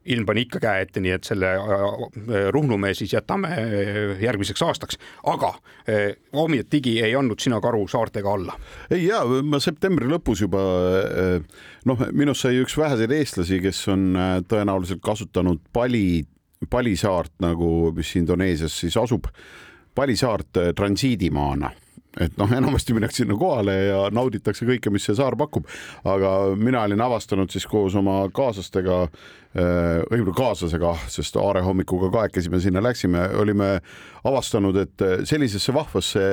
S4: ilm pani ikka käe ette, nii et selle äh, äh, Ruhnumäe siis jätame äh, järgmiseks aastaks, aga ometigi ei andnud sina karu saartega alla.
S3: ei ja ma septembri lõpus juba noh, minust sai üks väheseid eestlasi, kes on tõenäoliselt kasutanud Pali, Pali saart nagu, mis Indoneesias siis asub, Pali saart transiidimaana et noh, enamasti minnakse sinna kohale ja nauditakse kõike, mis see saar pakub. aga mina olin avastanud siis koos oma kaaslastega, äh, õigemini kaaslasega, sest Aare hommikuga kahekesi me sinna läksime, olime avastanud, et sellisesse vahvasse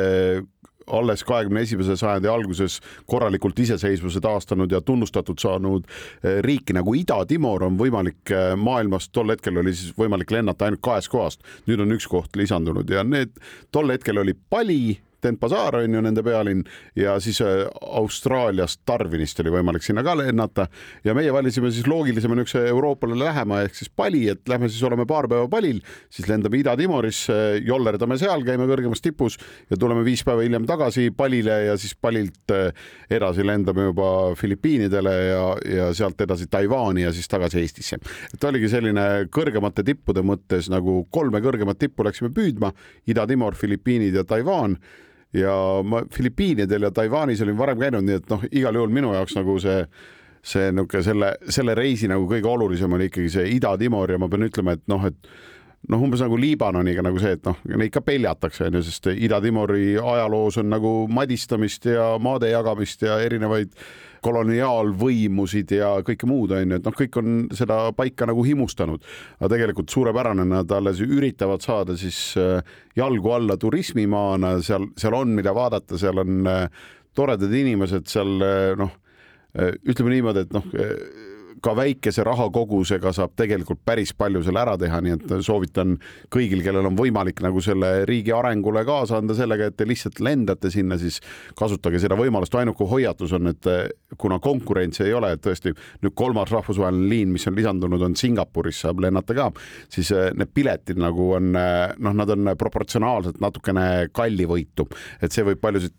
S3: alles kahekümne esimese sajandi alguses korralikult iseseisvuse taastanud ja tunnustatud saanud äh, riiki nagu Ida-Timor on võimalik maailmas, tol hetkel oli siis võimalik lennata ainult kahest kohast, nüüd on üks koht lisandunud ja need tol hetkel oli Pali Denpasar on ju nende pealinn ja siis äh, Austraaliast Darwinist oli võimalik sinna ka lennata ja meie valisime siis loogilisema niisuguse Euroopale lähema ehk siis Pali, et lähme siis oleme paar päeva Palil, siis lendame Ida-Timorisse, jollerdame seal, käime kõrgemas tipus ja tuleme viis päeva hiljem tagasi Palile ja siis Palilt äh, edasi lendame juba Filipiinidele ja, ja sealt edasi Taiwan'i ja siis tagasi Eestisse. et oligi selline kõrgemate tippude mõttes nagu kolme kõrgemat tippu läksime püüdma, Ida-Timor, Filipiinid ja Taiwan ja ma Filipiinidel ja Taiwanis olin varem käinud, nii et noh, igal juhul minu jaoks nagu see see niisugune selle, selle reisi nagu kõige olulisem oli ikkagi see Ida-Timor ja ma pean ütlema, et noh, et noh, umbes nagu Liibanoniga nagu see, et noh, neid ka peljatakse onju, sest Ida-Timori ajaloos on nagu madistamist ja maade jagamist ja erinevaid koloniaalvõimusid ja kõike muud onju, et noh, kõik on seda paika nagu himustanud, aga tegelikult suurepärane, nad alles üritavad saada siis äh, jalgu alla turismimaana, seal, seal on, mida vaadata, seal on äh, toredad inimesed seal noh, ütleme niimoodi, et noh ka väikese rahakogusega saab tegelikult päris palju seal ära teha, nii et soovitan kõigil, kellel on võimalik nagu selle riigi arengule kaasa anda sellega, et te lihtsalt lendate sinna, siis kasutage seda võimalust. ainuke hoiatus on, et kuna konkurentsi ei ole, et tõesti nüüd kolmas rahvusvaheline liin, mis on lisandunud, on Singapuris, saab lennata ka, siis eh, need piletid nagu on eh, noh, nad on proportsionaalselt natukene kallivõitu, et see võib paljusid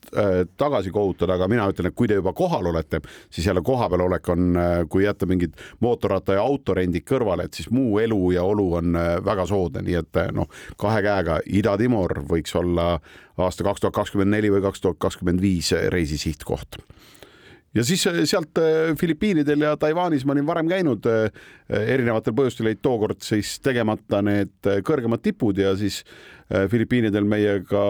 S3: tagasi kohutada, aga mina ütlen, et kui te juba kohal olete, siis jälle kohapeal olek on, kui jätta mingid mootorratta ja autorendid kõrvale, et siis muu elu ja olu on äh, väga soodne, nii et äh, noh, kahe käega Ida-Timor võiks olla aasta kaks tuhat kakskümmend neli või kaks tuhat kakskümmend viis reisi sihtkoht. Ja siis äh, sealt Filipiinidel ja Taiwanis ma olin varem käinud, erinevatel põhjustel jäid tookord siis tegemata need kõrgemad tipud ja siis Filipiinidel meiega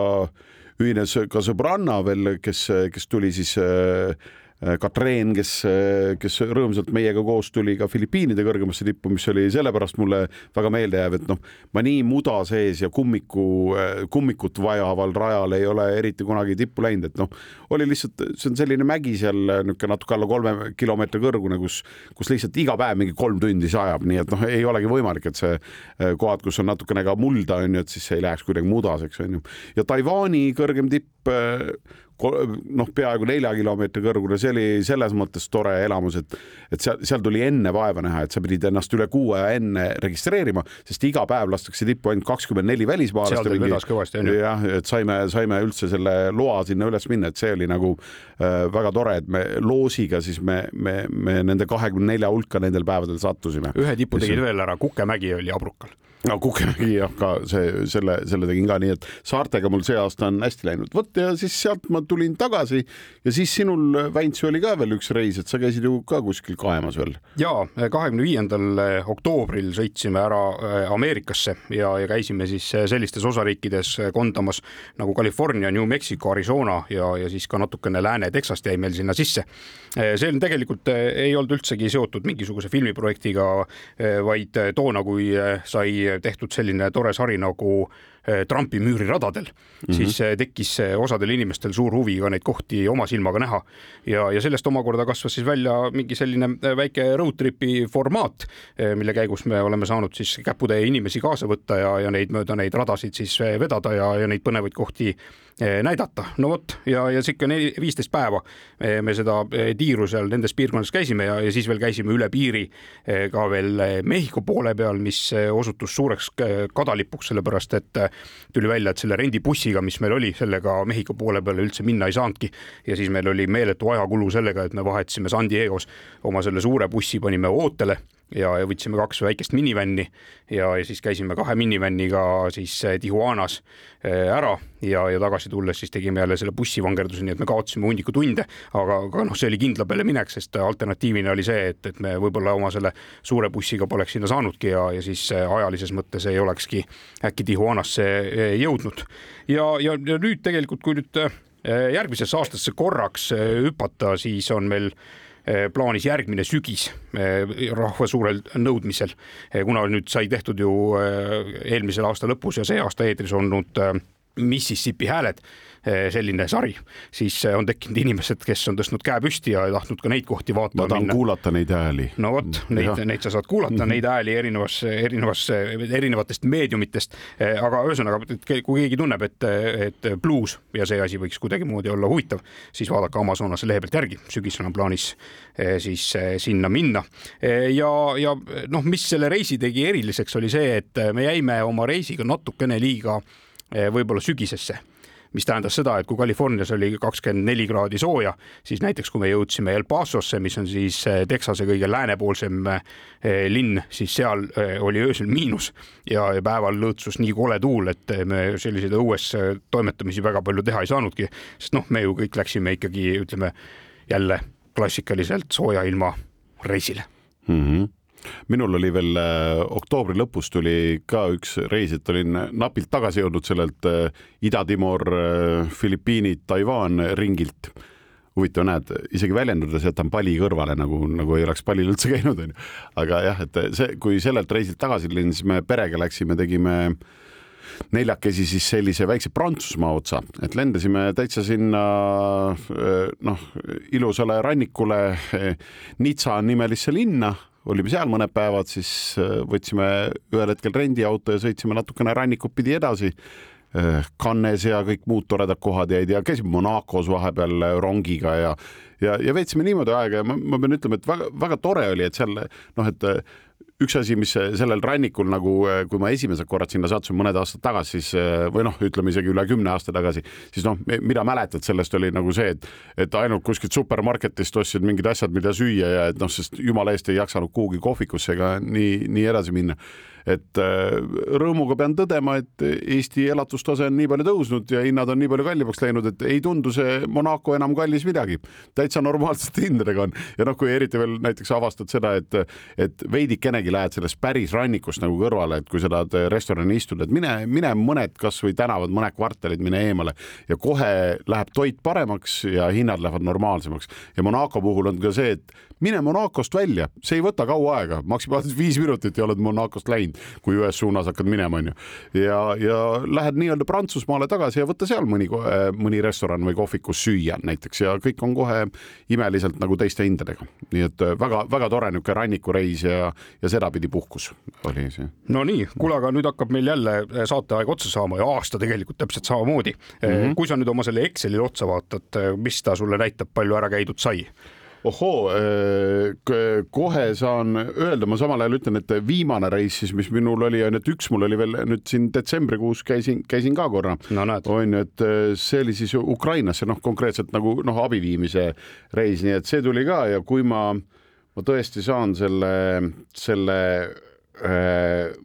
S3: ühines ka sõbranna veel, kes, kes tuli siis Äh, Katreen, kes, äh, kes rõõmsalt meiega koos tuli ka Filipiinide kõrgemasse tippu, mis oli sellepärast mulle väga meeldejääv, et noh, ma nii muda sees ja kummiku, äh, kummikut vajaval rajal ei ole eriti kunagi tippu läinud, et noh, oli lihtsalt, see on selline mägi seal niisugune natuke alla kolme kilomeetri kõrgune, kus, kus lihtsalt iga päev mingi kolm tundi sajab, nii et noh, ei olegi võimalik, et see kohad, kus on natukene ka mulda, on ju, et siis ei läheks kuidagi mudaseks, on ju. ja Taiwan'i kõrgem tipp noh, peaaegu nelja kilomeetri kõrgune, see oli selles mõttes tore elamus, et, et seal, seal tuli enne vaeva näha, et sa pidid ennast üle kuu aja enne registreerima, sest iga päev lastakse tippu ainult kakskümmend neli välismaalast.
S4: seal ta vedas kõvasti onju.
S3: jah, et saime, saime üldse selle loa sinna üles minna, et see oli nagu äh, väga tore, et me loosiga siis me, me, me nende kahekümne nelja hulka nendel päevadel sattusime.
S4: ühe tipu tegid veel ära, Kukemägi oli Abrukal
S3: no Kukemägi jah, ka see, selle, selle tegin ka, nii et saartega mul see aasta on hästi läinud. vot ja siis sealt ma tulin tagasi ja siis sinul, Väints, oli ka veel üks reis, et sa käisid ju ka kuskil kaemas veel.
S4: ja kahekümne viiendal oktoobril sõitsime ära äh, Ameerikasse ja, ja käisime siis äh, sellistes osariikides kondamas nagu California, New Mexico, Arizona ja, ja siis ka natukene Lääne-Texast jäi meil sinna sisse. see on tegelikult ei olnud üldsegi seotud mingisuguse filmiprojektiga, vaid toona, kui sai tehtud selline tore sari nagu Trumpi müüriradadel mm, -hmm. siis eh, tekkis eh, osadel inimestel suur huvi ka neid kohti oma silmaga näha. ja, ja sellest omakorda kasvas siis välja mingi selline väike road trip'i formaat, mille käigus me oleme saanud siis käputäie inimesi kaasa võtta ja, ja neid mööda neid radasid siis vedada ja, ja neid põnevaid kohti näidata. no vot ja, ja sihuke viisteist päeva me seda tiiru seal nendes piirkondades käisime ja, ja siis veel käisime üle piiri ka veel Mehhiko poole peal, mis osutus suureks kadalipuks, sellepärast et äh, tuli välja, et selle rendibussiga, mis meil oli, sellega Mehhiko poole peale üldse minna ei saanudki. ja siis meil oli meeletu ajakulu sellega, et me vahetasime San Diego's oma selle suure bussi, panime ootele ja, võtsime kaks väikest minivänni ja, ja siis käisime kahe minivänniga siis eh, Tijuanas eh, ära ja, ja tagasi tulles siis tegime jälle selle bussivangerduse, nii et me kaotasime hunniku tunde, aga, aga noh, see oli kindla peale minek, sest alternatiivina oli see, et, et me võib-olla oma selle suure bussiga poleks sinna saanudki ja, ja siis eh, ajalises mõttes ei olekski äkki Tijuanasse jõudnud. ja, ja, ja nüüd tegelikult, kui nüüd järgmisesse aastasse korraks hüpata, siis on meil Eh, plaanis järgmine sügis eh, rahva suurel nõudmisel, eh, kuna nüüd sai tehtud ju eelmisel aasta lõpus ja see aasta eetris olnud Mississippi hääled Eh, selline sari, siis eh, on tekkinud inimesed, kes on tõstnud käe püsti ja tahtnud ka neid kohti vaatama
S3: ma tahan minna. kuulata neid hääli.
S4: no vot, neid, neid sa saad kuulata mm, -hmm. neid hääli erinevas, erinevas, erinevatest meediumitest. Eh, aga ühesõnaga, kui keegi tunneb, et, et bluus ja see asi võiks kuidagimoodi olla huvitav, siis vaadake Amazonase lehe pealt järgi, sügisel on plaanis siis sinna minna. ja, ja noh, mis selle reisi tegi eriliseks, oli see, et me jäime oma reisiga natukene liiga võib-olla sügisesse mis tähendas seda, et kui Californias oli kakskümmend neli kraadi sooja, siis näiteks kui me jõudsime El Pasosse, mis on siis eh, Texase kõige läänepoolsem eh, linn, siis seal eh, oli öösel miinus ja päeval lõõtsus nii kole tuul, et me selliseid õues toimetamisi väga palju teha ei saanudki, sest noh, me ju kõik läksime ikkagi ütleme jälle klassikaliselt sooja ilma reisile
S3: mm. -hmm minul oli veel äh, oktoobri lõpus tuli ka üks reis, et olin napilt tagasi jõudnud sellelt äh, Ida-Timor, Filipiinid, Taiwan ringilt huvitav, näed, isegi väljendudes jätan pali kõrvale nagu, nagu ei oleks pallil üldse käinud, onju. aga jah, et see, kui sellelt reisilt tagasi tulin, siis me perega läksime, tegime neljakesi siis sellise väikse Prantsusmaa otsa, et lendasime täitsa sinna noh, ilusale rannikule Nitsa nimelisse linna olime seal mõned päevad, siis võtsime ühel hetkel rendiauto ja sõitsime natukene rannikut pidi edasi. Cannes ja kõik muud toredad kohad jäid ja käisime Monacos vahepeal rongiga ja ja, ja veetsime niimoodi aega ja ma, ma pean ütlema, et väga-väga tore oli, et seal noh, et üks asi, mis sellel rannikul nagu, kui ma esimesed korrad sinna sattusin mõned aastad tagasi, siis või noh, ütleme isegi üle kümne aasta tagasi, siis noh, mida mäletad sellest oli nagu see, et, et ainult kuskilt supermarketist ostsid mingid asjad, mida süüa ja et noh, sest jumala eest ei jaksanud kuhugi kohvikusse ega nii, nii edasi minna et äh, rõõmuga pean tõdema, et Eesti elatustase on nii palju tõusnud ja hinnad on nii palju kallimaks läinud, et ei tundu see Monaco enam kallis midagi. täitsa normaalsete hindadega on ja noh, kui eriti veel näiteks avastad seda, et, et veidikenegi lähed sellest päris rannikust nagu kõrvale, et kui sa tahad restorani istuda, et mine, mine mõned kasvõi tänavad, mõned kvartalid, mine eemale ja kohe läheb toit paremaks ja hinnad lähevad normaalsemaks. ja Monaco puhul on ka see, et mine Monacost välja, see ei võta kaua aega, maksimaalselt viis minutit ja oled Monacost läinud kui ühes suunas hakkad minema, onju. ja, ja lähed nii-öelda Prantsusmaale tagasi ja võtta seal mõni, mõni restoran või kohvikus süüa näiteks ja kõik on kohe imeliselt nagu teiste hindadega. nii et väga-väga tore niisugune rannikureis ja, ja sedapidi puhkus oli see.
S4: no nii, kuule, aga nüüd hakkab meil jälle saateaeg otsa saama ja aasta tegelikult täpselt samamoodi mm. -hmm. kui sa nüüd oma selle Excelile otsa vaatad, mis ta sulle näitab, palju ära käidud sai?
S3: Ohoo, kohe saan öelda, ma samal ajal ütlen, et viimane reis siis, mis minul oli, on, et üks mul oli veel nüüd siin detsembrikuus käisin, käisin ka korra
S4: no,.
S3: on ju, et see oli siis Ukrainasse, noh, konkreetselt nagu noh, abi viimise reis, nii et see tuli ka ja kui ma, ma tõesti saan selle, selle Äh,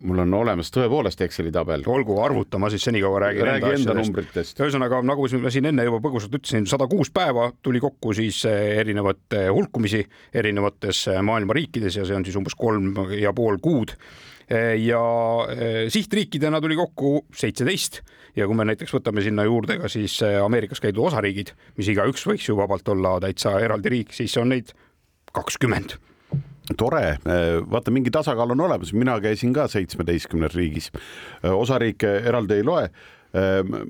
S3: mul on olemas tõepoolest Exceli tabel.
S4: olgu, arvuta, ma siis senikaua räägin
S3: Räägi enda, enda numbritest.
S4: ühesõnaga, nagu ma siin enne juba põgusalt ütlesin, sada kuus päeva tuli kokku siis äh, erinevat äh, hulkumisi erinevates maailma riikides ja see on siis umbes kolm ja pool kuud ja sihtriikidena tuli kokku seitseteist ja kui me näiteks võtame sinna juurde ka siis Ameerikas käidud osariigid, mis igaüks võiks ju vabalt olla täitsa eraldi riik, siis on neid kakskümmend
S3: tore, vaata mingi tasakaal on olemas, mina käisin ka seitsmeteistkümnes riigis, osariike eraldi ei loe.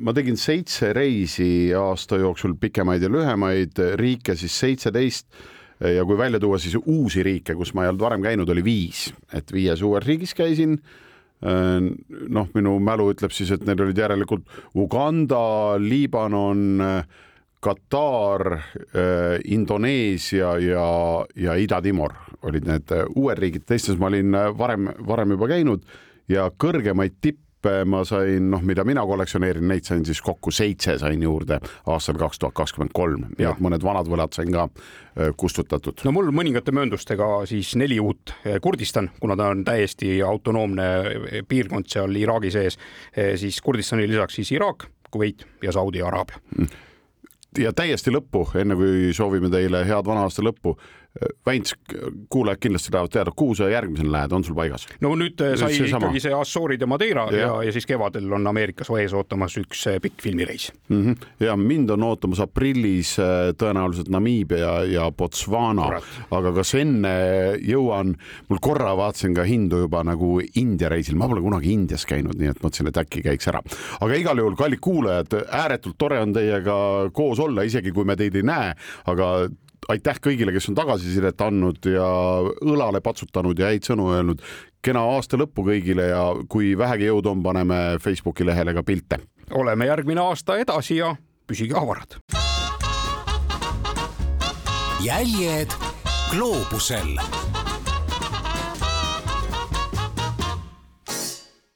S3: Ma tegin seitse reisi aasta jooksul, pikemaid ja lühemaid, riike siis seitseteist ja kui välja tuua siis uusi riike, kus ma ei olnud varem käinud, oli viis, et viies uues riigis käisin. noh, minu mälu ütleb siis, et need olid järelikult Uganda, Liibanon Katar, äh, Indoneesia ja, ja Ida-Timor olid need äh, uued riigid, teistes ma olin äh, varem, varem juba käinud ja kõrgemaid tippe ma sain, noh, mida mina kollektsioneerin, neid sain siis kokku seitse sain juurde aastal kaks tuhat kakskümmend kolm. Ja mõned vanad võlad sain ka kustutatud.
S4: no mul mõningate mööndustega siis neli uut Kurdistan, kuna ta on täiesti autonoomne piirkond seal Iraagi sees, siis Kurdistani lisaks siis Iraak, Kuveit ja Saudi Araabia. Mm
S3: ja täiesti lõppu, enne kui soovime teile head vana aasta lõppu, Väints, kuulajad kindlasti tahavad teada, kuhu sa järgmisena lähed, on sul paigas?
S4: no nüüd äh, sai see ikkagi see Assoorid ja Madeira ja, ja, ja siis kevadel on Ameerikas ees ootamas üks äh, pikk filmireis
S3: mm. -hmm. ja mind on ootamas aprillis äh, tõenäoliselt Namiibia ja, ja Botswana, aga kas enne jõuan, mul korra vaatasin ka hindu juba nagu India reisil, ma pole kunagi Indias käinud, nii et mõtlesin, et äkki käiks ära. aga igal juhul, kallid kuulajad, ääretult tore on teiega koos olla, isegi kui me teid ei näe, aga aitäh kõigile, kes on tagasisidet andnud ja õlale patsutanud ja häid sõnu öelnud. kena aasta lõppu kõigile ja kui vähegi jõudu on, paneme Facebooki lehele ka pilte.
S4: oleme järgmine aasta edasi ja püsige avarad.
S2: jäljed gloobusel